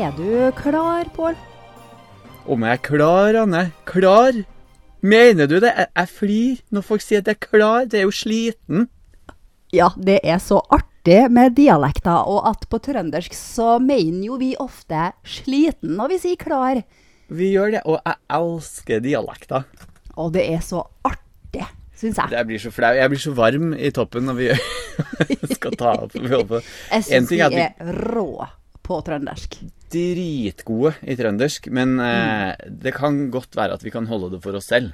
Er du klar, Pål? Om jeg er klar, Anne? Klar? Mener du det? Jeg, jeg flir når folk sier at jeg er klar. Det er jo sliten. Ja, det er så artig med dialekter, og at på trøndersk så mener jo vi ofte sliten når vi sier klar. Vi gjør det, og jeg elsker dialekter. Og det er så artig, syns jeg. Jeg blir så flau. Jeg blir så varm i toppen når vi skal ta opp. Vi. Jeg En syns vi- er rå på trøndersk. Dritgode i trøndersk, men eh, det kan godt være at vi kan holde det for oss selv.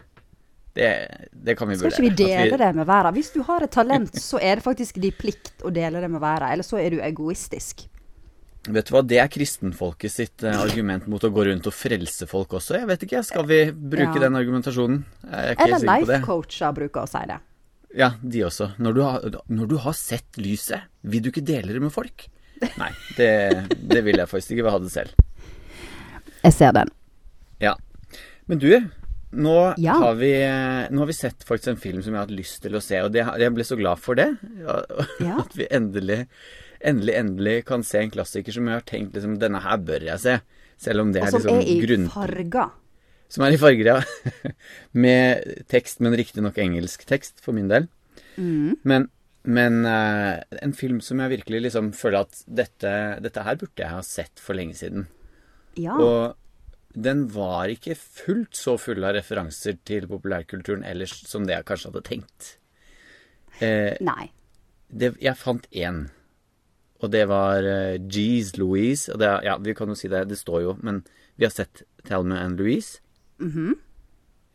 Det, det kan vi Skal vurdere. ikke vi dele dele det med verden? Hvis du har et talent, så er det faktisk din plikt å dele det med verden. Eller så er du egoistisk. Vet du hva, det er kristenfolket sitt eh, argument mot å gå rundt og frelse folk også. Jeg vet ikke, skal vi bruke Ja. den argumentasjonen? Er Eller helt sikker på det. life coacher bruker å si det. Ja, de også. Når du, har, når du har sett lyset, vil du ikke dele det med folk? Nei, det, det vil jeg faktisk ikke ha det selv. Jeg ser den. Ja. Men du, nå, Ja. har vi, nå har vi sett faktisk en film som jeg har hatt lyst til å se, og det, jeg ble så glad for det. ja. At vi endelig, endelig, endelig kan se en klassiker som jeg har tenkt liksom, denne her bør jeg se. Selv om det Og er som liksom er i grunn... farger. Som er i farger, ja. Med tekst, men riktignok engelsk tekst, for min del. Mm. Men, men uh, en film som jeg virkelig liksom føler at dette, dette her burde jeg ha sett for lenge siden. Ja. Og den var ikke fullt så full av referanser til populærkulturen ellers som det jeg kanskje hadde tenkt. Uh, Nei. det, jeg fant én, og det var uh, Jeez Louise. Og det, ja, vi kan jo si det, det står jo, men vi har sett Thelma and Louise. Mhm.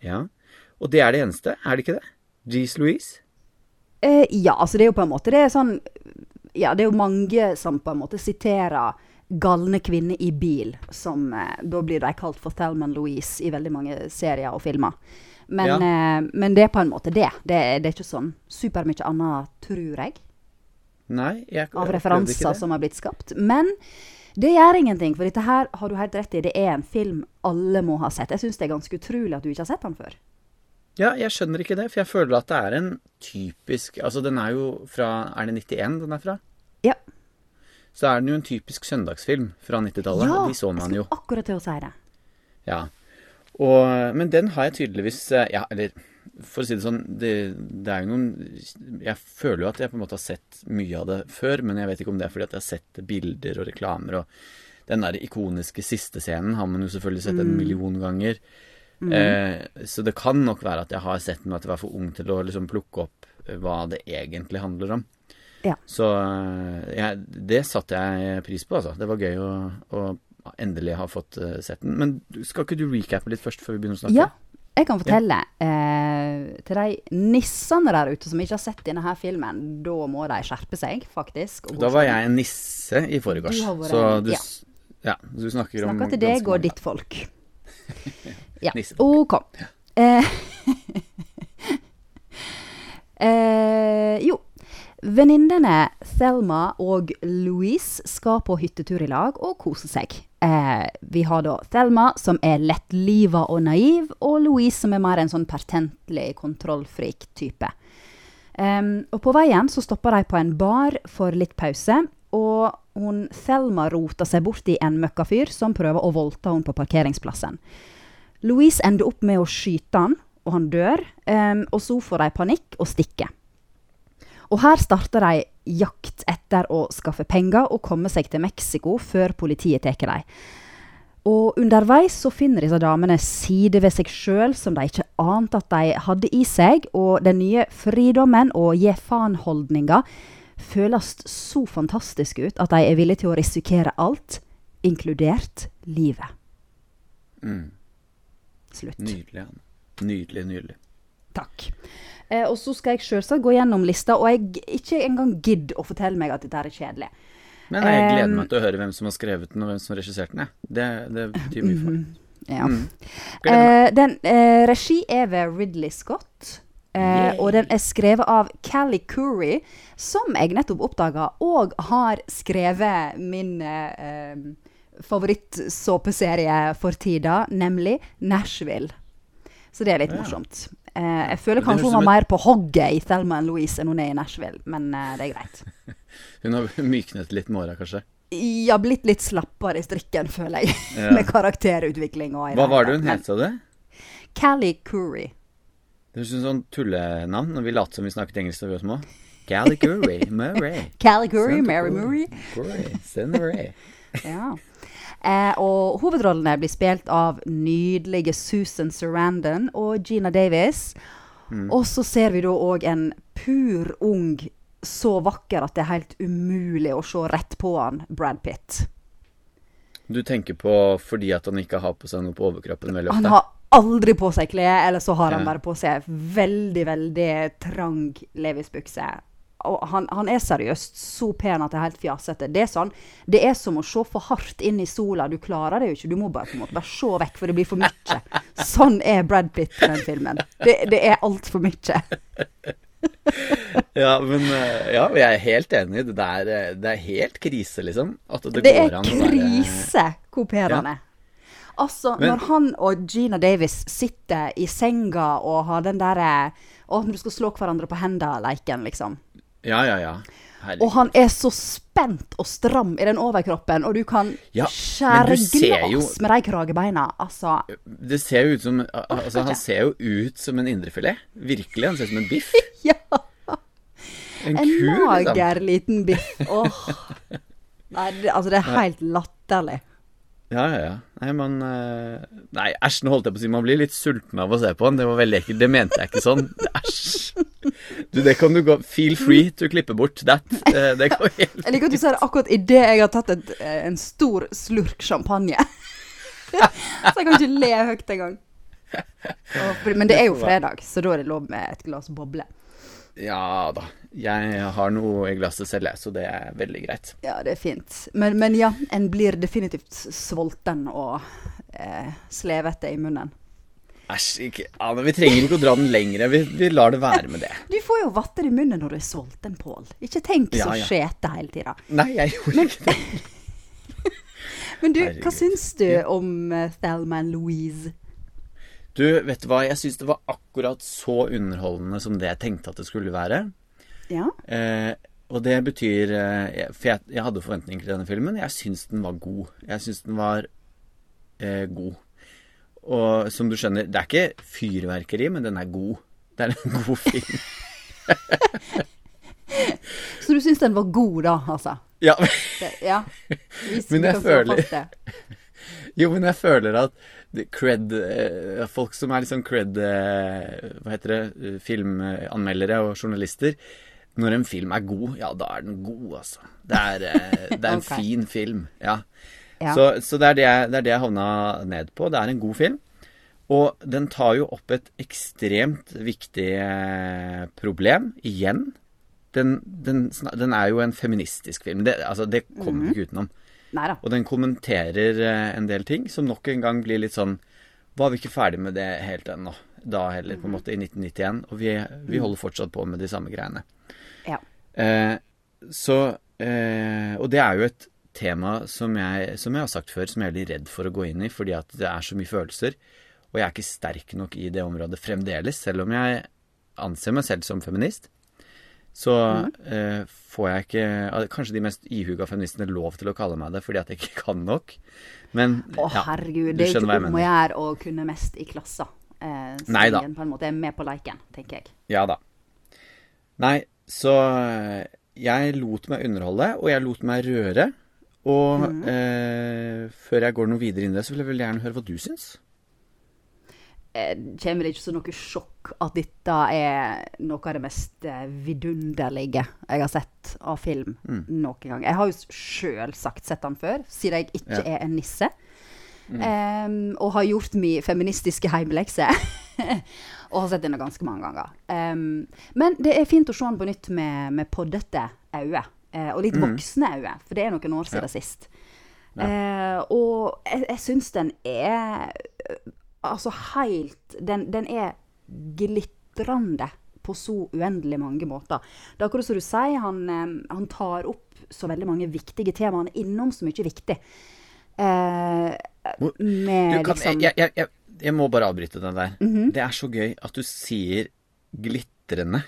Ja. Og det er det eneste, er det ikke det? G's Louise? Eh, ja, altså det er jo på en måte Det er sånn Ja, det er jo mange som på en måte siterer 'galne kvinner i bil', som eh, da blir de kalt for Thelma Louise i veldig mange serier og filmer. Men, Ja. eh, men det er på en måte det. Det, det er ikke sånn supermye annet, tror jeg, Nei, jeg av jeg referanser som har blitt skapt. Men det gjør ingenting, for dette her har du helt rett i. Det er en film alle må ha sett. Jeg syns det er ganske utrolig at du ikke har sett den før. Ja, jeg skjønner ikke det, for jeg føler at det er en typisk Altså, den er jo fra Er det 91 den er fra? Ja. Så er den jo en typisk søndagsfilm fra 90-tallet. ja De så man jo. akkurat til å si det. Ja. Og, men den har jeg tydeligvis eh, Ja, eller for å si det sånn, det, det er jo noen Jeg føler jo at jeg på en måte har sett mye av det før, men jeg vet ikke om det er fordi at jeg har sett bilder og reklamer og den der ikoniske siste scenen har man jo selvfølgelig sett Mm. en million ganger. Eh, så det kan nok være at jeg har sett den, at jeg var for ung til å liksom plukke opp eh, hva det egentlig handler om. Ja. Så ja, det satte jeg pris på, altså. Det var gøy å, å endelig ha fått eh, sett den. Men skal ikke du recappe litt først, før vi begynner å snakke? Ja, jeg kan fortelle eh, til de nissene der ute som ikke har sett denne her filmen, da må de skjerpe seg, faktisk. Da var jeg en nisse i forgårs. Så du, ja. ja, du snakker om Snakker til deg og ditt folk. Ja, Nissen. ok. Eh, eh, jo. Venninnene Thelma og Louise skal på hyttetur i lag og kose seg. Eh, vi har da Thelma, som er lettliva og naiv, og Louise, som er mer en sånn pertentlig, kontrollfrik type. Og på veien så stopper de på en bar for litt pause, og hun Thelma roter seg bort i en møkkafyr som prøver å voldta henne på parkeringsplassen. Louise ender opp med å skyte han, og han dør, Um, og så får de panikk og stikker. Og her starter de jakt etter å skaffe penger og komme seg til Mexico før politiet tar dem. Og underveis så finner disse damene sider ved seg sjøl som de ikke ante at de hadde i seg, og den nye fridommen og gi faen-holdninga føles så fantastisk ut at de er villige til å risikere alt, inkludert livet. Mm, Slutt. nydelig. Nydelig, nydelig. Takk. Eh, og så skal jeg selvsagt gå gjennom lista, og jeg ikke engang gidder å fortelle meg at dette er kjedelig. Men jeg gleder meg til å høre hvem som har skrevet den, og hvem som har regissert den. Det, det betyr mye for meg. Ja. Mm. Eh, den eh, Regi er ved Ridley Scott. Eh, og den er skrevet av Callie Curry, som jeg nettopp oppdaga, og har skrevet min eh, favorittsåpeserie for tida, nemlig Nashville. Så det er litt Ja. morsomt. Eh, jeg føler kanskje hun var mer på hogget i Thelma and Louise enn hun er i Nashville, men eh, det er greit. Hun har myknet litt med åra, kanskje. Har blitt litt slappere i strikken, føler jeg, Ja. med karakterutvikling og Hva var det hun het, sa du? Callie Curry. Det høres ut som sånn tullenavn når vi later som vi snakket engelsk da vi var små. Galliguri Murray. Callie Curry, Mary Murray. Murray. Send Murray. Ja. Eh, og hovedrollene blir spilt av nydelige Susan Sarandon og Gina Davis. Mm. Og så ser vi da òg en pur ung, så vakker at det er helt umulig å se rett på han, Brad Pitt. Du tenker på fordi at han ikke har på seg noe på overkroppen veldig Han har aldri på seg klær, eller så har han bare på seg veldig, veldig trang Levis-bukse. Han, han er seriøst så pen at det er helt fjasete. Det er sånn, det er som å se for hardt inn i sola. Du klarer det jo ikke. Du må bare på en måte bare se vekk, for det blir for mye. Sånn er Brad Pitt i den filmen. Det, det er altfor mye. Ja, men eh, ja, jeg er helt enig. Det er, eh, det er helt krise, liksom. Det, Det er krise hvor pen han er. Altså, Men- når han og Gina Davis sitter i senga og har den derre Å, når du skal slå hverandre på hendene-leiken, liksom. Ja, ja, ja. Herlig. Og han er så spent og stram i den overkroppen, og du kan Ja, skjære du ser jo- glass med de kragebeina. Altså, Det ser jo ut som al- Altså, han ser jo ut som en indrefilet. Virkelig. Han ser ut som en biff. ja! En, En ku, liksom. liten biff. Åh. Nei, det, altså, det er helt latterlig. Ja, ja, ja. Nei, man eh, Nei, æsj, nå holdt jeg på å si man blir litt sulten av å se på den. Det var veldig ekkelt. Det mente jeg ikke sånn. Æsj. Du, det kan du gå Feel free to klippe bort that. Eh, Det går helt Jeg liker at du sier det akkurat idet jeg har tatt et, eh, en stor slurk champagne. så jeg kan ikke le høyt engang. Men det er jo fredag, så da er det lov med et glass boble. Ja da. Jeg har noe i glasset selv, så det er veldig greit. Ja, det er fint. Men, men ja, en blir definitivt sulten og eh, slevete i munnen. Æsj, ikke Anne, vi trenger ikke å dra den lenger. Vi, vi lar det være med det. Du får jo vatter i munnen når du er sulten, Pål. Ikke tenk så Ja, ja. skjete hele tida. Nei, jeg gjorde ikke det. Men du, Herregud. hva syns du om uh, Thelma and Louise? Du, vet du hva, jeg syns det var akkurat så underholdende som det jeg tenkte at det skulle være. Ja? Eh, og det betyr eh, For jeg, jeg hadde forventninger til denne filmen. Jeg syns den var god. Jeg syns den var eh, god. Og som du skjønner, det er ikke fyrverkeri, men den er god. Det er en god film. Så du syns den var god, da, altså? Ja, Det, ja. Men jeg føler- jo, men jeg føler at cred eh, Folk som er liksom cred eh, Hva heter det? eh, Filmanmeldere og journalister. Når en film er god, ja, da er den god, altså. Det er, det er en okay. fin film. Ja. Ja. Så, så det, er det, jeg, det er det jeg havna ned på. Det er en god film. Og den tar jo opp et ekstremt viktig problem igjen. Den, den, den er jo en feministisk film. Det, altså, det kommer vi ikke utenom. Nei da. Og den kommenterer eh, en del ting som nok en gang blir litt sånn Var vi ikke ferdig med det helt ennå? Da heller, på en måte, i 1991. Og vi, vi holder fortsatt på med de samme greiene. Ja. Eh, så eh, Og det er jo et tema som jeg, som jeg har sagt før, som jeg er veldig redd for å gå inn i, fordi at det er så mye følelser. Og jeg er ikke sterk nok i det området fremdeles, selv om jeg anser meg selv som feminist. Så eh, får jeg ikke Kanskje de mest ihuga feministene lov til å kalle meg det fordi at jeg ikke kan nok. Men Å, ja, herregud. Det er ikke om å gjøre å kunne mest i klassa. Eh, så Nei da. på en måte er med på leiken, tenker jeg. Ja da. Nei, så eh, jeg lot meg underholde, og jeg lot meg røre. Og mm. eh, før jeg går noe videre inn i det, så vil jeg veldig gjerne høre hva du syns. Eh, kommer det ikke som noe sjokk at dette er noe av det mest eh, vidunderlige jeg har sett av film Mm. noen gang. Jeg har jo selvsagt sett den før, siden jeg ikke Ja. Mm. er en nisse. Em, og har gjort min feministiske heimelekse. og har sett den ganske mange ganger. Um, men det er fint å se den på nytt med, med poddete øyne. eh, og litt voksne øyne, for det er noen år siden Mm. Ja. sist. Eh, og jeg, jeg syns den er Altså helt Den, den er glitrende på så uendelig mange måter. Det er akkurat som du sier, han, eh, han tar opp så veldig mange viktige temaer. Han er innom så mye viktig. Eh, med Du, kan, liksom jeg, jeg, jeg, jeg må bare avbryte den der. Mhm. Det er så gøy at du sier glitrende.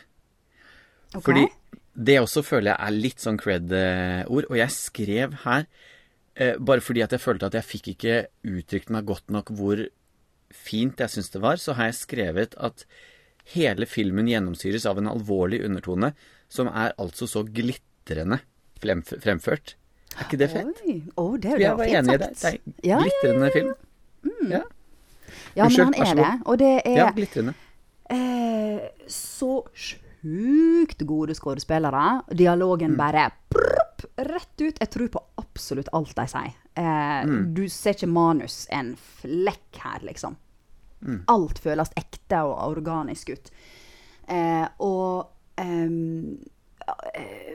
Okay. Fordi det også føler jeg er litt sånn cred-ord. Og jeg skrev her eh, bare fordi at jeg følte at jeg fikk ikke uttrykt meg godt nok hvor fint jeg syns det var, så har jeg skrevet at hele filmen gjennomsyres av en alvorlig undertone som er altså så glitrende fremført. Er ikke det fett? Oi. Å, det, er jo jeg var fint enig i det. er Ja, ja, glitrende film. Ja, Ja, Unnskyld, men vær så han er det. Og det er ja, glitrende. eh, så sjukt gode skuespillere. Dialogen bare prrp, rett ut. Jeg tror på absolutt alt de sier. Eh, Du ser ikke manus en flekk her, liksom. Alt føles ekte og organisk ut. Eh, og eh,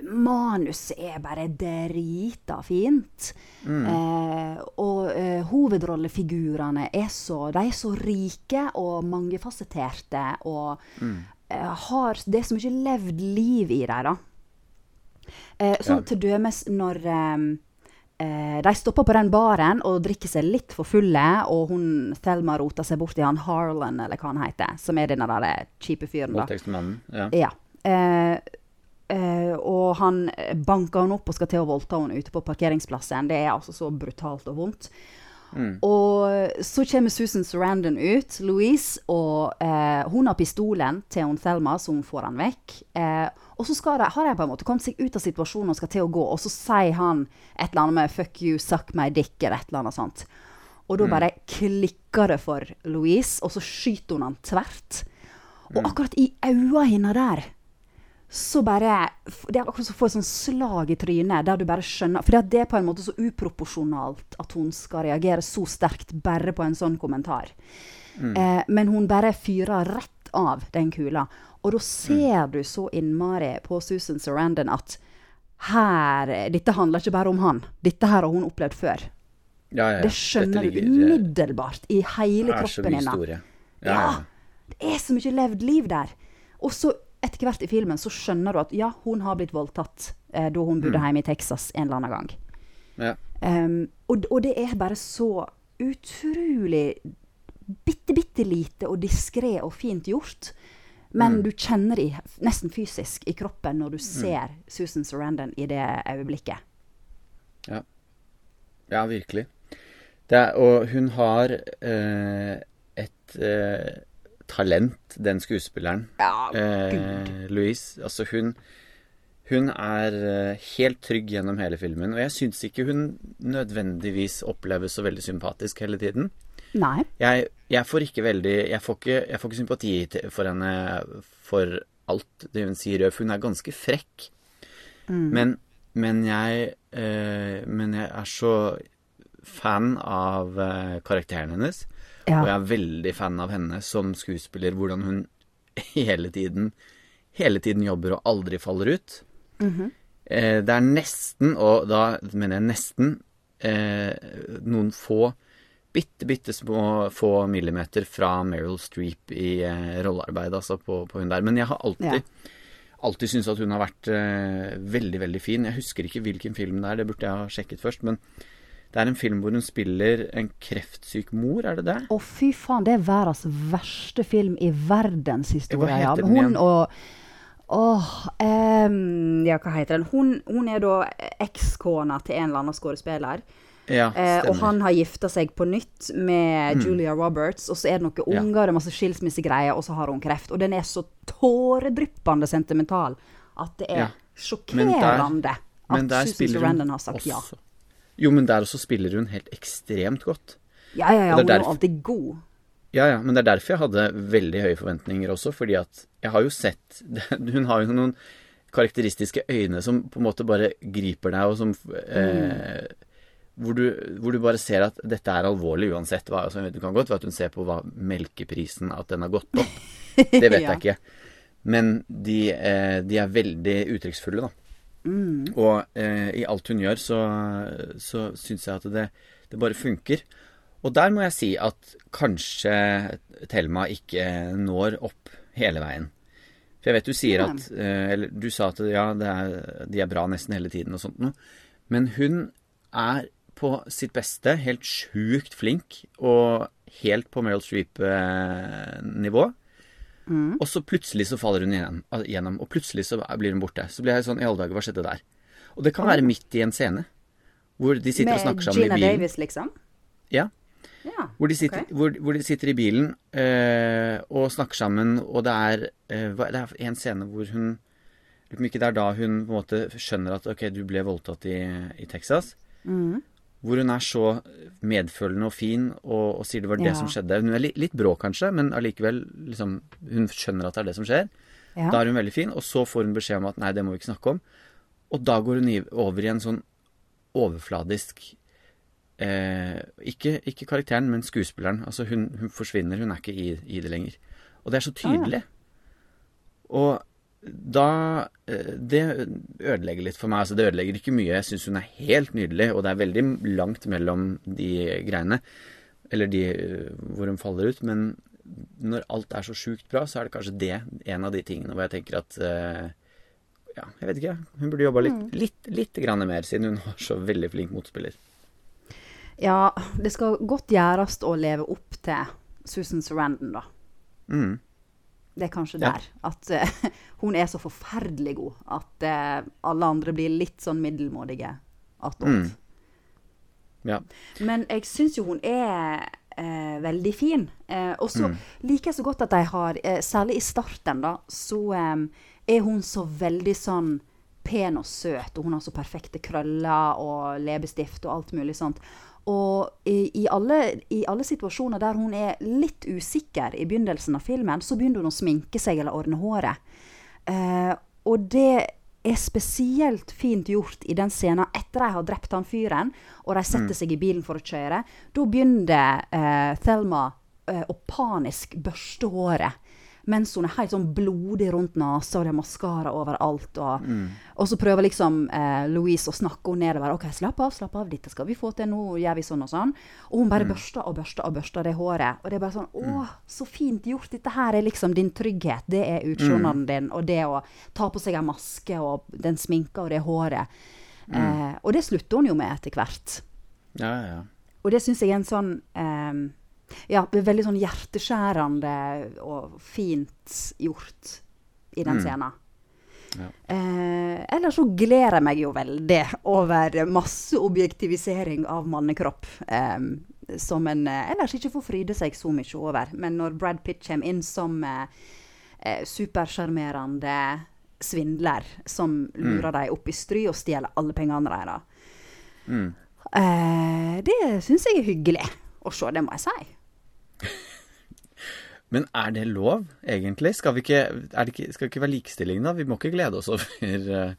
manuset er bare drita fint. Eh, og eh, hovedrollefigurene er så, de er så rike og mangefasetterte og eh, har Det så mye levd liv i dem, da. Eh, sånn Ja. til dømes når ehm, eh, de stopper på den baren og drikker seg litt for fulle, og hun Thelma roter seg bort i han Harlan, eller hva han heter, som er den der kjipe fyren. Voldtektsmannen. Ja. Ja. Eh, eh, og han banker henne opp og skal til å voldta henne ute på parkeringsplassen. Det er altså så brutalt og vondt. Og så kommer Susan Sarandon ut, Louise, og eh, hun har pistolen til hun Thelma, så hun får han vekk. Eh, og så de, har de på en måte kommet seg ut av situasjonen og skal til å gå, og så sier han et eller annet med 'fuck you, suck my dick', eller et eller annet sånt. Og da bare klikker det for Louise, og så skyter hun han tvert. Og akkurat i øynene hennes der, så bare Det er akkurat som å få et sånt slag i trynet, der du bare skjønner For det er på en måte så uproporsjonalt at hun skal reagere så sterkt bare på en sånn kommentar. Eh, men hun bare fyrer rett av den kula. Og da ser du så innmari på Susan Sarandon at her Dette handler ikke bare om han. Dette her har hun opplevd før. Ja, ja. Det skjønner ligger, du umiddelbart i hele kroppen hennes. Ja, ja. det er så mye levd liv der. Og så etter hvert i filmen så skjønner du at ja, hun har blitt voldtatt eh, da hun Mm. bodde hjemme i Texas en eller annen gang. ja. Um, og, og det er bare så utrolig bitte, bitte lite og diskré og fint gjort. Men du kjenner det nesten fysisk i kroppen når du ser Susan Sarandon i det øyeblikket. Ja, virkelig. Det er, og hun har eh, et eh, talent, den skuespilleren. Ja, Eh, Louise. Altså, hun Hun er eh, helt trygg gjennom hele filmen. Og jeg syns ikke hun nødvendigvis oppleves så veldig sympatisk hele tiden. Nei. Jeg, jeg får ikke veldig jeg får ikke, jeg får ikke sympati for henne for alt det hun sier. For hun er ganske frekk. Men, men jeg eh, Men jeg er så fan av eh, karakteren hennes. Ja. Og jeg er veldig fan av henne som skuespiller. Hvordan hun hele tiden Hele tiden jobber og aldri faller ut. eh, det er nesten, og da mener jeg nesten, eh, noen få bitte, bitte små få millimeter fra Meryl Streep i eh, rollearbeid, altså på, på hun der. Men jeg har alltid, alltid syntes at hun har vært eh, veldig, veldig fin. Jeg husker ikke hvilken film det er, det burde jeg ha sjekket først. Men det er en film hvor hun spiller en kreftsyk mor, er det det? Å, fy faen, det er verdens verste film i verdenshistorien. Ja. Hun og Åh um, Ja, hva heter den? Hun, hun er da ekskona til en eller annen skuespiller. Ja, Eh, og han har gifta seg på nytt med Julia Roberts, og så er det noen Ja. unger er masse skilsmissegreier, og så har hun kreft. Og den er så tåredryppende sentimental at det er Ja. sjokkerende Men at der Susan Sarandon har sagt også ja. Jo, men der også spiller hun helt ekstremt godt. Ja, ja, ja, Er hun er alltid god. Ja, ja, men det er derfor jeg hadde veldig høye forventninger også, fordi at jeg har jo sett Hun har jo noen karakteristiske øyne som på en måte bare griper deg, og som eh, hvor, du, hvor du bare ser at dette er alvorlig uansett hva. Altså, du kan godt være at hun ser på hva melkeprisen, at den har gått opp. Det vet Ja. jeg ikke. Men de, eh, de er veldig uttrykksfulle, da. Og eh, i alt hun gjør, så, så syns jeg at det, det bare funker. Og der må jeg si at kanskje Thelma ikke når opp hele veien. For jeg vet du sier at eh, Eller du sa at ja, det er, de er bra nesten hele tiden og sånt noe. Men hun er på sitt beste helt sjukt flink, og helt på Meryl Streep-nivå. Og så plutselig så faller hun igjen, gjennom, og plutselig så blir hun borte. Så blir jeg sånn I alle dager, hva skjedde der? Og det kan være midt i en scene. Hvor de sitter og snakker sammen Gina i bilen. Med Gina Davis, liksom? Ja. Ja. Hvor de sitter, ok. hvor, hvor de sitter i bilen øh, og snakker sammen, og det er, øh, det er en scene hvor hun Lurer på om ikke det er da hun på en måte skjønner at ok, du ble voldtatt i, i Texas. Mm. Hvor hun er så medfølende og fin og, og sier det var det Ja. som skjedde. Hun er litt, litt brå kanskje, men allikevel liksom, hun skjønner at det er det som skjer. Ja. Da er hun veldig fin, og så får hun beskjed om at nei, det må vi ikke snakke om. Og da går hun over i en sånn overfladisk eh, ikke, ikke karakteren, men skuespilleren. Altså hun, hun forsvinner, hun er ikke i, i det lenger. Og det er så tydelig. Og da eh, Det ødelegger litt for meg. Altså det ødelegger ikke mye. Jeg syns hun er helt nydelig, og det er veldig langt mellom de greiene. Eller de eh, hvor hun faller ut. Men når alt er så sjukt bra, så er det kanskje det en av de tingene hvor jeg tenker at eh, Ja, jeg vet ikke. Hun burde jobba litt, litt, litt grann mer, siden hun var så veldig flink motspiller. ja, det skal godt gjøres å leve opp til Susan Sarandon, da. Mm. Det er kanskje Ja. der. At uh, hun er så forferdelig god at uh, alle andre blir litt sånn middelmådige attåt. Mm. Ja. Men jeg syns jo hun er uh, veldig fin. Og så Mm. liker jeg så godt at de har, særlig i starten, da, så um, er hun så veldig sånn pen og søt, og hun har så perfekte krøller og leppestift og alt mulig sånt. Og i, i, alle, i alle situasjoner der hun er litt usikker i begynnelsen av filmen, så begynner hun å sminke seg eller ordne håret. Eh, og det er spesielt fint gjort i den scenen etter de har drept han fyren, og de setter seg i bilen for å kjøre. Da begynner eh, Thelma eh, å panisk børste håret. Mens hun er helt sånn blodig rundt nesa, og det er maskara overalt. Og, og så prøver liksom eh, Louise å snakke henne nedover. 'OK, slapp av, slapp av. Dette skal vi få til. Nå gjør vi sånn og sånn.' Og hun bare børster og børster og børster det håret. Og det er bare sånn 'Å, så fint gjort. Dette her er liksom din trygghet. Det er utseendet din, og det å ta på seg en maske og den sminka og det håret.' Eh, og det slutter hun jo med etter hvert. Ja, ja, ja. Og det syns jeg er en sånn eh, Ja, det veldig sånn hjerteskjærende og fint gjort i den scenen. Ja. Eh, ellers så gleder jeg meg jo veldig over masse objektivisering av mannekropp. Eh, som en eh, ellers ikke får fryde seg så mye over. Men når Brad Pitt kommer inn som eh, eh, supersjarmerende svindler som lurer dem opp i stry og stjeler alle pengene deres, Mm. eh, det syns jeg er hyggelig å se, det må jeg si. Men er det lov, egentlig? Skal vi ikke, det ikke, skal det ikke være likestilling, da? Vi må ikke glede oss over eh,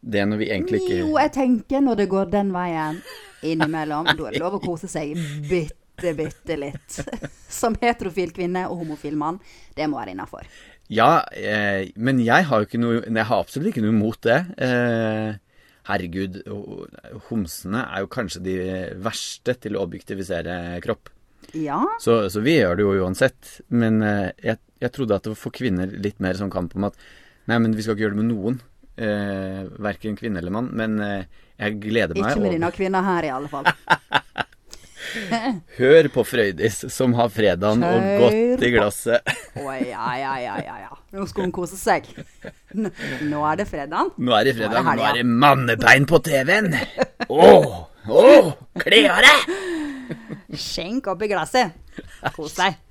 det når vi egentlig ikke Jo, jeg tenker når det går den veien innimellom, da er det lov å kose seg bitte, bitte litt. Som heterofil kvinne og homofil mann. Det må være innafor. Ja, eh, men jeg har jo ikke noe Jeg har absolutt ikke noe imot det. Eh, herregud, homsene er jo kanskje de verste til å objektivisere kropp. Ja. Så, så vi gjør det jo uansett. Men eh, jeg, jeg trodde at det var for kvinner litt mer sånn kamp om at Nei, men vi skal ikke gjøre det med noen. Eh, Verken kvinne eller mann. Men eh, jeg gleder meg. Ikke med dine kvinner her, i alle fall. Hør på Frøydis, som har fredagen og godt i glasset. Å ja, ja, ja, ja, ja. Nå skal hun kose seg. Nå er det fredag. Nå er det fredag, Nå er det det mannebein på TV-en. Åh, åh, kle av deg! Skjenk oppi glasset. Kos deg.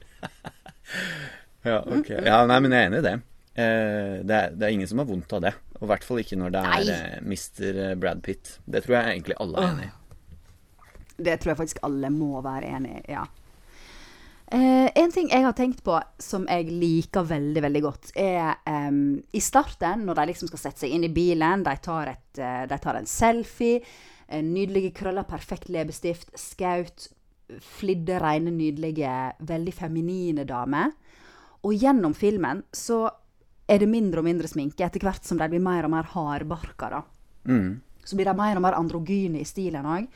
Ja, ok. Ja, nei, men jeg er enig i det. Eh, det, er, det er ingen som har vondt av det. Og i hvert fall ikke når det er Nei. eh, Mr. Brad Pitt. Det tror jeg egentlig alle er enig i. Det tror jeg faktisk alle må være enig i. ja. Eh, en ting jeg har tenkt på som jeg liker veldig veldig godt, er em, i starten, når de liksom skal sette seg inn i bilen, de tar, et, eh, de tar en selfie, en nydelige krøller, perfekt leppestift, skaut, flidde, rene, nydelige, veldig feminine dame. Og gjennom filmen så er det mindre og mindre sminke etter hvert som de blir mer og mer hardbarka. da. Mm. Så blir de mer og mer androgyne i stilen òg.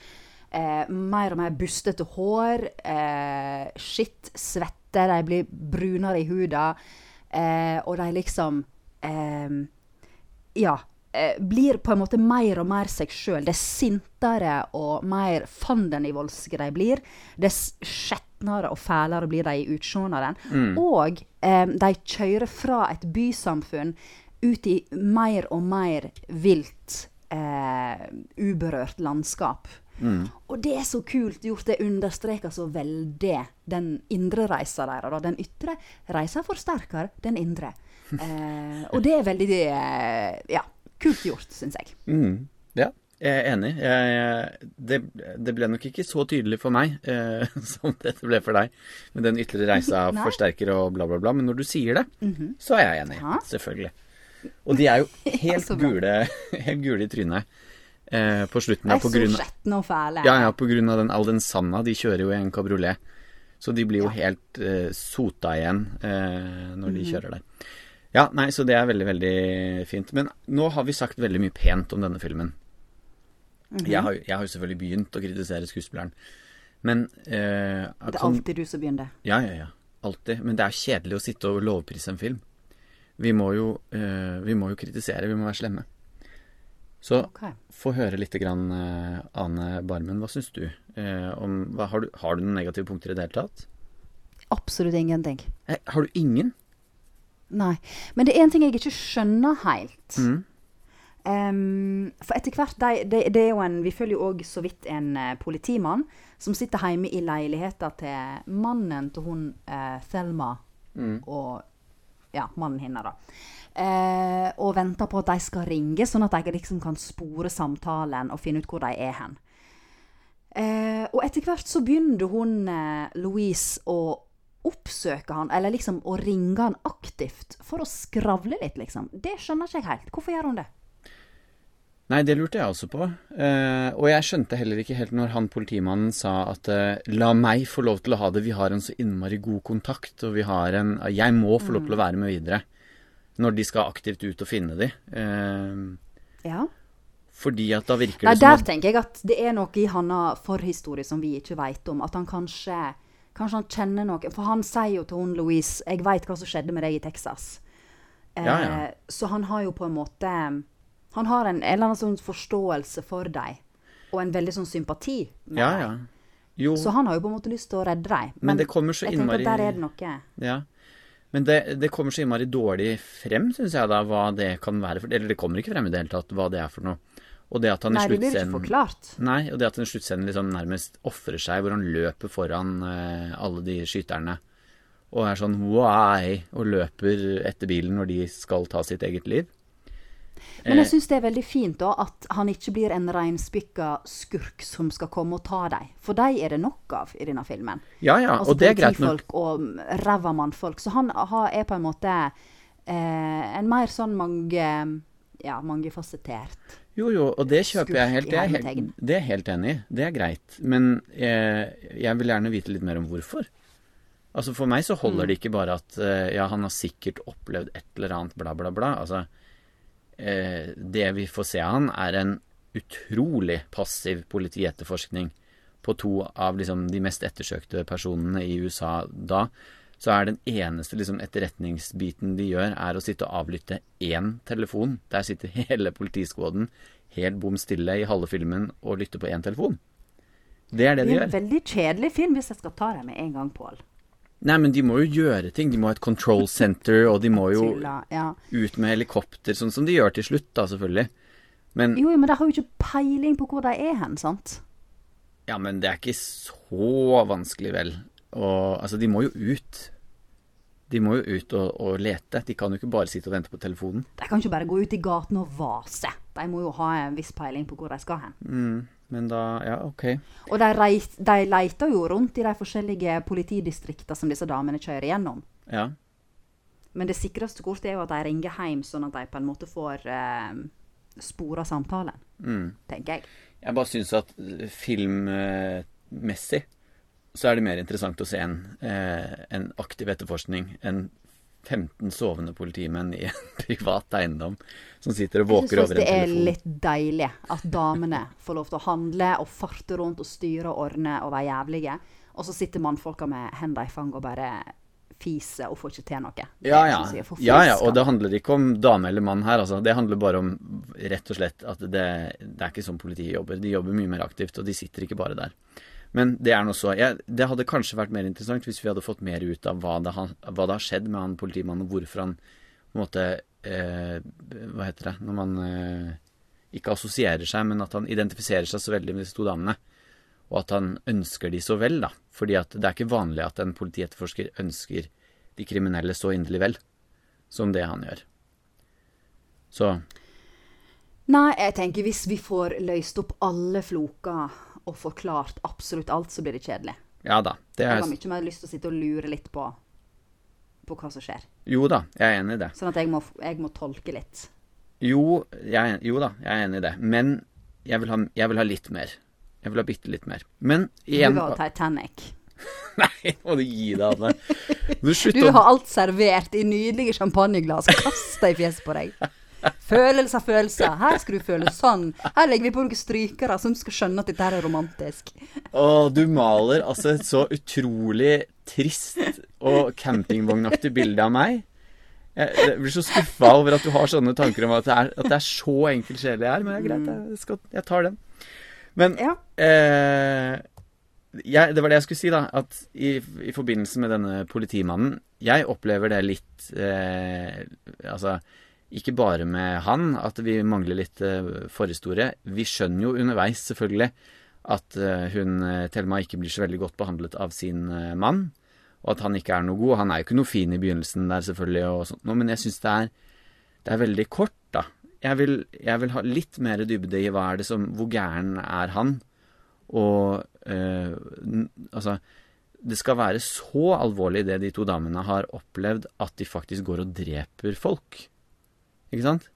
Eh, mer og mer bustete hår. Eh, skitt, svette. De blir brunere i huda. Eh, og de liksom eh, Ja. Eh, blir på en måte mer og mer seg sjøl. Dess sintere og mer fandenivoldske de blir, dess skjetnere og fælere blir de i utseendet. Og eh, de kjører fra et bysamfunn ut i mer og mer vilt, eh, uberørt landskap. Og det er så kult gjort. Det understreker så veldig den indre reisa deres. Den ytre reisa forsterker den indre. Eh, og det er veldig eh, ja, kult gjort, syns jeg. Mm. Ja, jeg er enig. Jeg, jeg, det, det ble nok ikke så tydelig for meg eh, som dette ble for deg, med den ytre reisa forsterker og bla, bla, bla. Men når du sier det, så er jeg enig. Ja. Selvfølgelig. Og de er jo helt, ja, gule, helt gule i trynet eh, på slutten. Er på så grunn, skjetne og fæle. ja, ja, på grunn av den, all den sanda. De kjører jo i en kabriolet. Så de blir jo helt eh, sota igjen eh, når Mhm. de kjører der. Ja, nei, så det er veldig, veldig fint. Men nå har vi sagt veldig mye pent om denne filmen. Mhm. jeg, har, jeg har jo selvfølgelig begynt å kritisere skuespilleren. Men eh, Det er alltid du som begynner. Ja, ja, ja. Alltid. Men det er kjedelig å sitte og lovprise en film. Vi må jo, eh, vi må jo kritisere, vi må være slemme. Så okay. få høre litt, grann, eh, Ane Barmen. Hva syns du? Eh, om, hva, har, du har du noen negative punkter i det hele tatt? Absolutt ingenting. Eh, har du ingen? Nei. Men det er en ting jeg ikke skjønner helt. Mm. Um, for etter hvert de, de, de en, Vi følger jo òg så vidt en uh, politimann som sitter hjemme i leiligheta til mannen til hun uh, Thelma og ja, mannen hennes, da. Uh, og venter på at de skal ringe, sånn at de liksom kan spore samtalen og finne ut hvor de er hen. Og etter hvert så begynner hun Louise å oppsøke han, eller liksom å ringe han aktivt for å skravle litt, liksom. Det skjønner ikke jeg helt. Hvorfor gjør hun det? Nei, det lurte jeg også på. Eh, og jeg skjønte heller ikke helt når han politimannen sa at eh, la meg få lov til å ha det, vi har en så innmari god kontakt, og vi har en Jeg må få lov til å være med videre. Når de skal aktivt ut og finne de. Eh, Ja. fordi at da virker Nei, det som der at tenker jeg at det er noe i hans forhistorie som vi ikke vet om. At han kanskje Kanskje han kjenner noe For han sier jo til hun Louise 'Jeg veit hva som skjedde med deg i Texas'. Eh, Ja, ja. Så han har jo på en måte Han har en, en eller annen sånn forståelse for dem. Og en veldig sånn sympati med Ja, ja. Jo, Så han har jo på en måte lyst til å redde dem. Men det kommer så jeg tenker innmari- at der er det noe. ja. Men det, det kommer så innmari dårlig frem, syns jeg, da, hva det kan være for Eller det kommer ikke frem i det hele tatt, hva det er for noe. Og det at han Nei, i sluttscenen. Nei, og det at han i sluttscenen liksom nærmest ofrer seg, hvor han løper foran eh, alle de skyterne og er sånn why, og løper etter bilen når de skal ta sitt eget liv. Men Eh. jeg syns det er veldig fint da at han ikke blir en reinspikka skurk som skal komme og ta dem. For dem er det nok av i denne filmen. Ja, ja, Altså og det er greit nok. og mm, ræva mannfolk. Så han er på en måte eh, en mer sånn mange Ja, mangefasettert. Jo, jo, og det kjøper jeg helt. Det er, helt, det er jeg helt enig i. Det er greit. Men eh, jeg vil gjerne vite litt mer om hvorfor. Altså For meg så holder Mm. det ikke bare at eh, ja, han har sikkert opplevd et eller annet, bla, bla, bla. Altså, eh, det vi får se av han, er en utrolig passiv politietterforskning på to av liksom, de mest ettersøkte personene i USA da. Så er den eneste liksom, etterretningsbiten de gjør, er å sitte og avlytte én telefon. Der sitter hele politiskåden helt bom stille i halve filmen og lytter på én telefon. Det er det Det de er en veldig kjedelig film hvis jeg skal ta deg med en gang, Pål. Nei, men de må jo gjøre ting. De må ha et control center, og de må jo ut med helikopter, sånn som de gjør til slutt, da, selvfølgelig. Men Jo, men de har jo ikke peiling på hvor de er hen, sant? Ja, men det er ikke så vanskelig, vel. Og altså, de må jo ut. De må jo ut og, og lete. De kan jo ikke bare sitte og vente på telefonen. De kan ikke bare gå ut i gaten og vase. De må jo ha en viss peiling på hvor de skal hen. Mm, men da Ja, OK. Og de, reit, de leter jo rundt i de forskjellige politidistriktene som disse damene kjører gjennom. Ja. Men det sikreste kortet er jo at de ringer hjem, sånn at de på en måte får eh, spora samtalen, Mm. tenker jeg. Jeg bare syns at eh, filmmessig så er det mer interessant å se en, eh, en aktiv etterforskning enn 15 sovende politimenn i en privat eiendom som sitter og våker over en telefon. Jeg syns det er litt deilig at damene får lov til å handle og farte rundt og styre og ordne og være jævlige. Og så sitter mannfolka med hendene i fanget og bare fiser og får ikke til noe. Ja, ja. ja, ja. Og det handler ikke om dame eller mann her, altså. Det handler bare om rett og slett at det, det er ikke sånn politiet jobber. De jobber mye mer aktivt, og de sitter ikke bare der. Men det er nå så. Det hadde kanskje vært mer interessant hvis vi hadde fått mer ut av hva det, han, hva det har skjedd med han politimannen, og hvorfor han på en måte eh, Hva heter det når man eh, ikke assosierer seg, men at han identifiserer seg så veldig med disse to damene. Og at han ønsker de så vel, da. Fordi det er ikke vanlig at en politietterforsker ønsker de kriminelle så inderlig vel som det han gjør. Så Nei, jeg tenker hvis vi får løst opp alle floker og forklart absolutt alt, så blir det kjedelig. ja da. Det Jeg er, har mye mer lyst til å sitte og lure litt på, på hva som skjer. jo da, jeg er enig i det. Sånn at jeg må, jeg må tolke litt. Jo, jeg, jo da, jeg er enig i det. Men jeg vil ha, jeg vil ha litt mer. Jeg vil ha bitte litt mer. Men igjen Du var Titanic. Nei, må du gi deg, Anne. Du Du slutter vil å ha alt servert i nydelige champagneglass kasta i fjeset på deg. Følelser, følelser. Her skal du føle sånn. Her legger vi på noen strykere som skal skjønne at dette her er romantisk. Å, du maler altså et så utrolig trist og campingvognaktig bilde av meg. Jeg, blir så skuffa over at du har sånne tanker om at det er, at det er så enkel sjel jeg er. Men det er greit, jeg, skal, jeg tar den. Men Ja. eh, jeg, det var det jeg skulle si, da. At i, i forbindelse med denne politimannen Jeg opplever det litt eh, Altså, ikke bare med han at vi mangler litt eh, forhistorie. Vi skjønner jo underveis, selvfølgelig, at eh, hun eh, Thelma ikke blir så veldig godt behandlet av sin mann. Og at han ikke er noe god. Han er jo ikke noe fin i begynnelsen der, selvfølgelig, og sånt, noe, men jeg syns det, det er veldig kort, da. Jeg vil, jeg vil ha litt mer dybde i hva er det som Hvor gæren er han? Og øh, altså Det skal være så alvorlig det de to damene har opplevd, at de faktisk går og dreper folk. Ikke sant?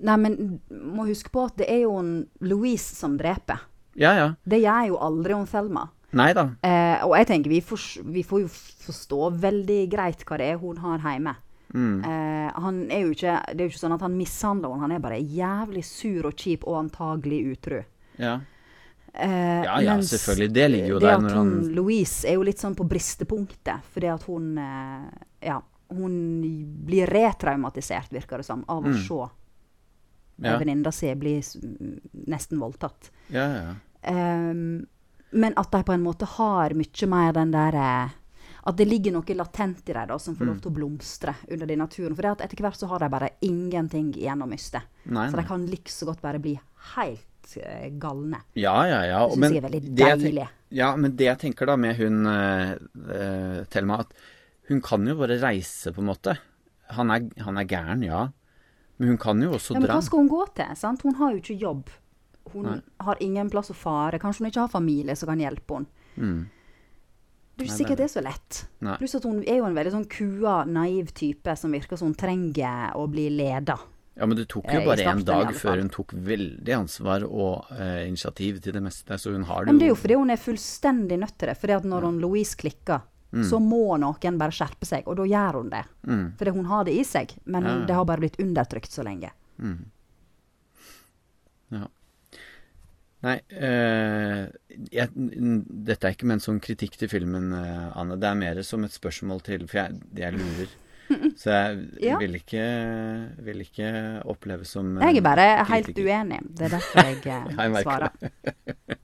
Nei, men må huske på at det er jo en Louise som dreper. Ja, ja. Det gjør jo aldri hun Thelma. Nei da. Eh, og jeg tenker vi, får, vi får jo forstå veldig greit hva det er hun har hjemme. Mm. Eh, han er jo ikke, det er jo ikke sånn at han mishandler henne, han er bare jævlig sur og kjip og antagelig utro. Ja. Eh, Ja, ja, selvfølgelig. Det ligger jo det der at når hun, han Louise er jo litt sånn på bristepunktet, fordi at hun eh, Ja, hun blir retraumatisert, virker det som, av å Mm. se Ja, venninna si bli nesten voldtatt. ja, ja. Um, men at de på en måte har mye mer den der eh, At det ligger noe latent i dem som får Mm. lov til å blomstre under den naturen. For etter hvert så har de bare ingenting igjen å miste. Nei, Så de kan likså godt bare bli helt eh, galne. Ja, ja, ja. Det synes jeg er veldig deilig. Ja, men det jeg tenker da med hun uh, uh, Thelma, at hun kan jo bare reise, på en måte. Han er, han er gæren, ja. Men hun kan jo også Ja, men dra. hva skal hun gå til? Sant? Hun har jo ikke jobb. Hun Nei. har ingen plass å fare. Kanskje hun ikke har familie som kan hjelpe henne. Mm. Det er ikke sikkert det- det er så lett. Nei. Pluss at hun er jo en veldig sånn kua, naiv type som virker som hun trenger å bli leda. Ja, men det tok Eh, jo bare én en dag før hun tok veldig ansvar og eh, initiativ til det meste, så hun har Men det det er jo jo fordi hun er fullstendig nødt til det. Fordi at når hun Louise klikker, så må noen bare skjerpe seg, og da gjør hun det. Mm. Fordi hun har det i seg, men Ja, ja. det har bare blitt undertrykt så lenge. Ja. Nei, øh, jeg, dette er ikke ment som kritikk til filmen, eh, Anne. Det er mer som et spørsmål til For jeg, jeg lurer. Så jeg Ja. vil, ikke, vil ikke oppleve som kritiker Jeg er bare helt uenig. Det er derfor jeg eh, Jeg svarer.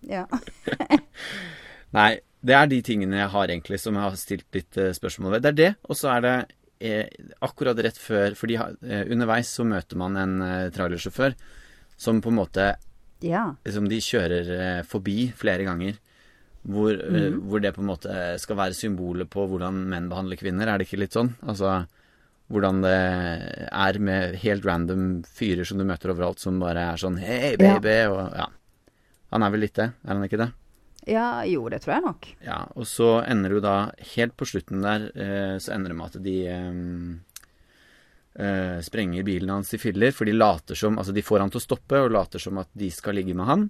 Ja. Nei, det er de tingene jeg har egentlig som jeg har stilt litt eh, spørsmål ved. Det er det, og så er det eh, akkurat rett før fordi eh, underveis så møter man en eh, trailersjåfør som på en måte ja. som de kjører eh, forbi flere ganger. Hvor, eh, hvor det på en måte skal være symbolet på hvordan menn behandler kvinner. Er det ikke litt sånn? Altså hvordan det er med helt random fyrer som du møter overalt, som bare er sånn Hei, baby! Og ja. Han er vel litt det, er han ikke det? Ja, jo, det tror jeg nok. Ja, og så ender jo da Helt på slutten der eh, så ender det med at de eh, eh, sprenger bilen hans i filler, for de later som Altså, de får han til å stoppe og later som at de skal ligge med han.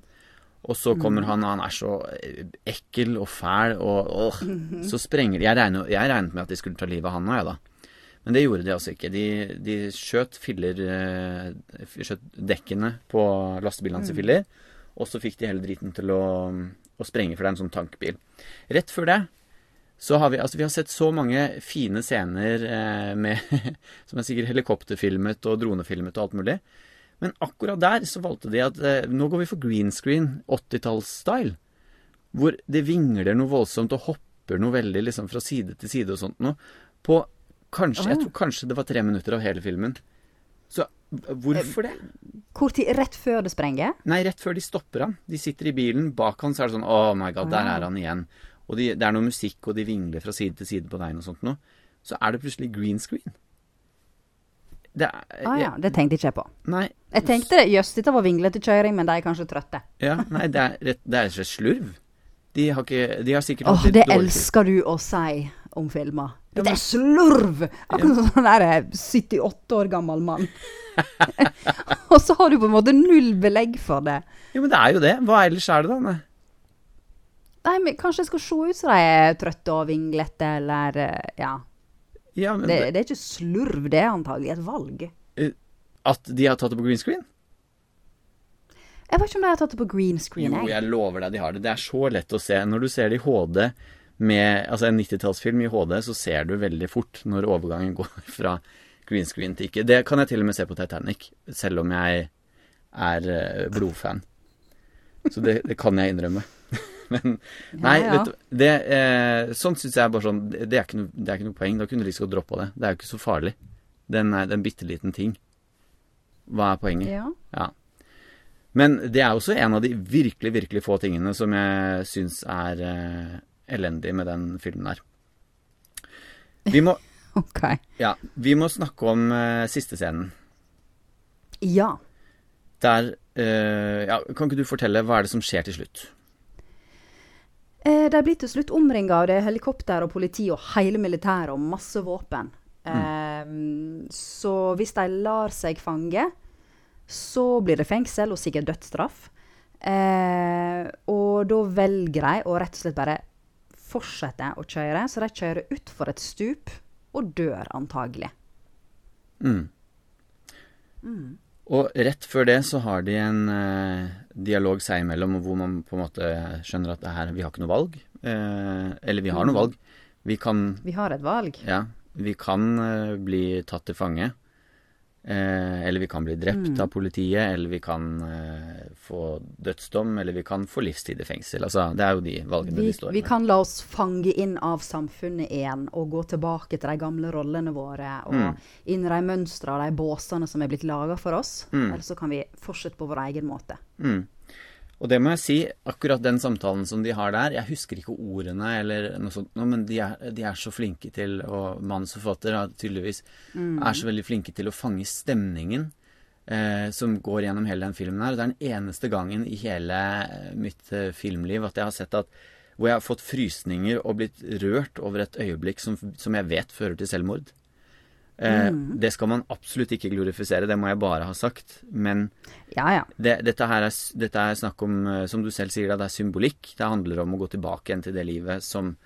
Og så kommer han, og han er så eh, ekkel og fæl, og åh, så sprenger de jeg, jeg regnet med at de skulle ta livet av han òg, jeg, da. Men det gjorde de altså ikke. De, de skjøt filler Skjøt dekkene på lastebilen hans i filler, og så fikk de hele driten til å, å sprenge, for er en sånn tankbil. Rett før det så har vi, altså vi har sett så mange fine scener eh, med, som er sikkert helikopterfilmet og dronefilmet og alt mulig. Men akkurat der så valgte de at eh, nå går vi for green screen, 80-tallsstyle. Hvor det vingler noe voldsomt og hopper noe veldig liksom fra side til side og sånt noe. På kanskje, jeg tror kanskje det var tre minutter av hele filmen. Så eh, hvorfor det? Hvor tid? Rett før det sprenger? Nei, rett før de stopper han. De sitter i bilen, bak han så er det sånn Oh my god, der er han igjen. Og de, det er noe musikk, og de vingler fra side til side på veien og sånt noe. Så er det plutselig green screen. Det er Ah, ja, det tenkte ikke jeg på. Nei. Jeg tenkte jøss, dette var vinglete kjøring, men de er kanskje trøtte. Ja, nei, det er rett det og slett slurv. De har ikke De har sikkert Åh, oh, det tid. elsker du å si om filmer. Det er slurv! Akkurat som sånn der eh, 78 år gammel mann. Og så har du på en måte null belegg for det. Jo, men det er jo det. Hva ellers er det, da? Nei. Nei, men kanskje det skal se ut som de er trøtte og vinglete, eller eh, Ja. Ja, men Det, det, det er ikke slurv, det er antagelig et valg. At de har tatt det på green screen? Jeg vet ikke om de har tatt det på green screen. Jo, jeg lover deg de har det. Det er så lett å se. Når du ser det i HD med Altså en 90-tallsfilm i HD, så ser du veldig fort når overgangen går fra green screen til ikke. Det kan jeg til og med se på Titanic, selv om jeg er eh, blodfan. Så det, det kan jeg innrømme. Men nei, Ja, ja. vet du det, eh, Sånn syns jeg bare sånn det, er ikke noe, det er ikke noe poeng. Da kunne du like liksom godt droppa det. Det er jo ikke så farlig. Den er er en bitte liten ting. Hva er poenget? Ja. Ja. Men det er også en av de virkelig, virkelig få tingene som jeg syns er eh, elendig med den filmen her. Vi må, OK. ja, vi må snakke om uh, siste scenen. Ja. Der uh, ja, Kan ikke du fortelle hva er det som skjer til slutt? Eh, de blir til slutt omringa av det er helikopter og politi og hele militæret og masse våpen. Eh, så hvis de lar seg fange, så blir det fengsel og sikkert dødsstraff. Eh, og da velger de å rett og slett bare fortsette å kjøre, så de kjører utfor et stup og dør antagelig. Mm. Og rett før det så har de en eh, dialog seg imellom hvor man på en måte skjønner at det her, vi har ikke noe valg. Eh, eller vi har noe valg. Vi kan Vi har et valg. Ja, vi kan eh, bli tatt til fange. Eh, eller vi kan bli drept av politiet, eller vi kan eh, få dødsdom, eller vi kan få livstid i fengsel. Altså, det er jo de valgene Vi, de står vi kan la oss fange inn av samfunnet igjen og gå tilbake til de gamle rollene våre og Mm. inn i de mønstre og de båsene som er blitt laga for oss. Mm. Eller så kan vi fortsette på vår egen måte. Mm. Og det må jeg si, akkurat den samtalen som de har der, jeg husker ikke ordene eller noe sånt, men de er, de er så flinke til, og har tydeligvis, er så veldig flinke til å fange stemningen eh, som går gjennom hele den filmen her. Og det er den eneste gangen i hele eh, mitt eh, filmliv at jeg har sett at hvor jeg har fått frysninger og blitt rørt over et øyeblikk som, som jeg vet fører til selvmord. Eh, Det skal man absolutt ikke glorifisere, det må jeg bare ha sagt. Men Ja, ja. det, dette, her er, dette er snakk om, eh, som du selv sier, det er symbolikk. Det handler om å gå tilbake igjen til det livet som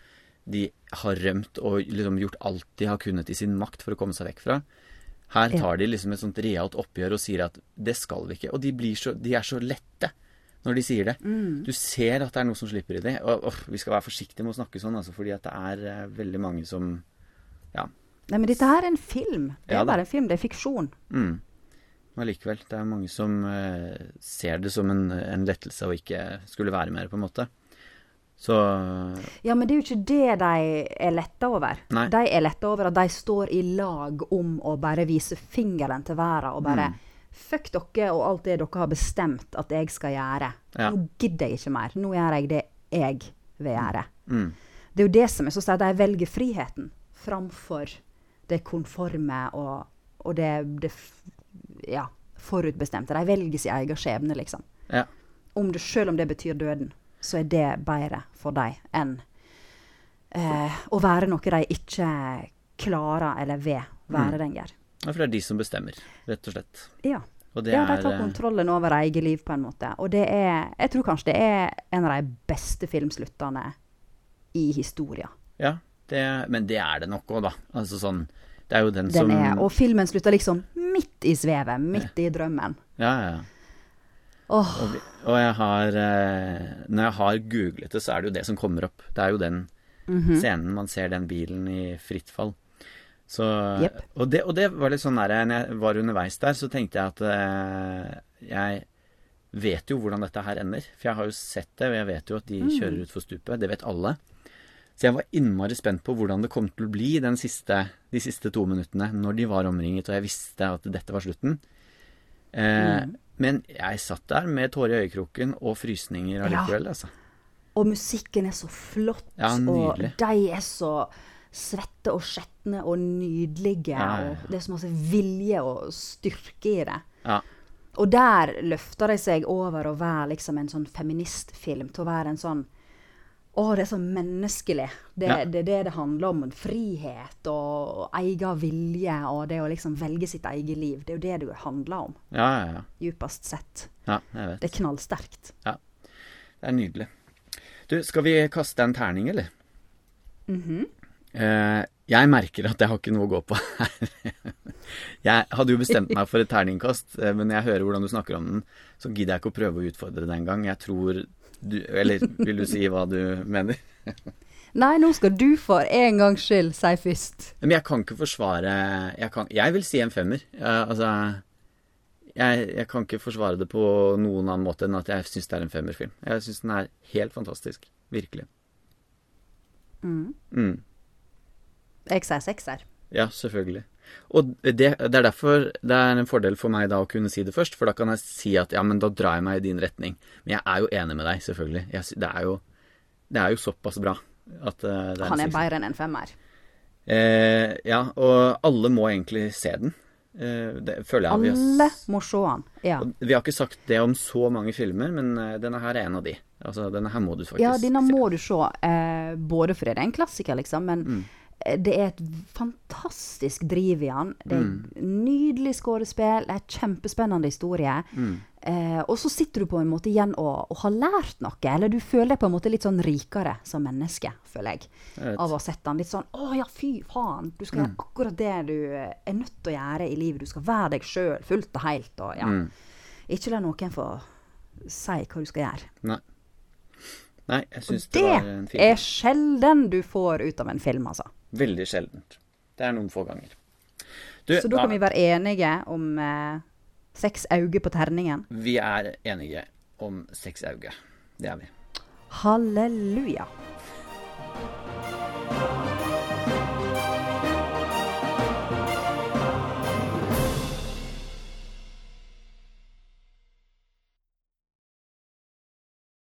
de har rømt og liksom gjort alt de har kunnet i sin makt for å komme seg vekk fra. Her tar de liksom et sånt realt oppgjør og sier at det skal vi ikke. Og de, blir så, de er så lette når de sier det. Du ser at det er noe som slipper i det. Og og, vi skal være forsiktige med å snakke sånn, altså, fordi at det er eh, veldig mange som Ja. Nei, men dette her er en film. Det Ja er bare en film, det er fiksjon. Mm. Men allikevel, det er mange som uh, ser det som en, en lettelse å ikke skulle være mer, på en måte. Så Ja, men det er jo ikke det de er letta over. Nei. De er letta over at de står i lag om å bare vise fingeren til verden og bare Mm. Fuck dere og alt det dere har bestemt at jeg skal gjøre. Ja. Nå gidder jeg ikke mer. Nå gjør jeg det jeg vil gjøre. mm. Det er jo det som er så sterkt. De velger friheten framfor det konforme og, og det, det ja, forutbestemte. De velger sin egen skjebne, liksom. Ja. Om det, selv om det betyr døden, så er det bedre for dem enn eh, å være noe de ikke klarer eller vil være Mm. lenger. Ja, for det er de som bestemmer, rett og slett. Ja. Og det ja, de tar eh, kontrollen over eget liv, på en måte. Og det er Jeg tror kanskje det er en av de beste filmsluttene i historien. Ja, det, men det er det nok òg, da. Altså sånn Det er jo den, Den som er, og filmen slutter liksom midt i svevet, midt i drømmen. Ja, ja. Oh. Og, og jeg har eh, Når jeg har googlet det, så er det jo det som kommer opp. Det er jo den scenen man ser den bilen i fritt fall. Så, yep. og, det, og det var litt sånn der Når jeg var underveis der, så tenkte jeg at eh, jeg vet jo hvordan dette her ender. For jeg har jo sett det, og jeg vet jo at de kjører utfor stupet. Det vet alle. Så jeg var innmari spent på hvordan det kom til å bli den siste, de siste to minuttene, når de var omringet, og jeg visste at dette var slutten. Eh, Men jeg satt der med tårer i øyekroken og frysninger allikevel, altså. Og musikken er så flott, Ja, og de er så svette og skjetne og nydelige. Ja, ja, ja. Og det er så masse vilje og styrke i det. Ja. Og der løfter de seg over å være liksom en sånn feministfilm, til å være en sånn Å, det er så menneskelig. Det Ja. er det, det det handler om. Frihet og, og egen vilje og det å liksom velge sitt eget liv. Det er jo det det handler om, Ja, ja, ja. djupest sett. ja jeg vet. Det er knallsterkt. Ja. Det er nydelig. Du, skal vi kaste en terning, eller? eh, jeg merker at jeg har ikke noe å gå på her. jeg hadde jo bestemt meg for et terningkast, eh, men når jeg hører hvordan du snakker om den, så gidder jeg ikke å prøve å utfordre det engang. Jeg tror du Eller vil du si hva du mener? Nei, nå skal du for en gangs skyld si først. Men jeg kan ikke forsvare Jeg, kan, jeg vil si en femmer. Jeg, altså jeg, jeg kan ikke forsvare det på noen annen måte enn at jeg syns det er en femmerfilm. Jeg syns den er helt fantastisk. Virkelig. Mm. Jeg sier sekser. Ja, selvfølgelig. Og det, det er derfor det er en fordel for meg da å kunne si det først, for da kan jeg si at ja, men da drar jeg meg i din retning. Men jeg er jo enig med deg, selvfølgelig. Jeg, det, er jo, det er jo såpass bra at eh, det er Han er bedre enn en femmer. Eh, ja, og alle må egentlig se den. Eh, det føler jeg har Alle må se den, Ja. Vi har ikke sagt det om så mange filmer, men eh, denne her er en av de. Altså, denne her må du faktisk se. Ja, denne se. må du se. Eh, både fordi det er en klassiker, liksom, men Mm. Eh, det er et fantastisk driv i han. Det er Mm. nydelig skuespill, det er en kjempespennende historie. Mm. Eh, og så sitter du på en måte igjen og, og har lært noe, eller du føler deg på en måte litt sånn rikere som menneske, føler jeg. Jeg. Av å ha sett han litt sånn Å ja, fy faen! Du skal Mm. gjøre akkurat det du eh, er nødt til å gjøre i livet. Du skal være deg sjøl fullt og helt. Og, ja. Mm. Ikke la noen få si hva du skal gjøre. Nei. Nei, jeg syns det, Det var en fin er sjelden du får ut av en film, altså. Veldig sjeldent. Det er noen få ganger. Du, Så da kan vi være enige om eh, seks øyne på terningen. vi er enige om seks øyne. Det er vi. Halleluja.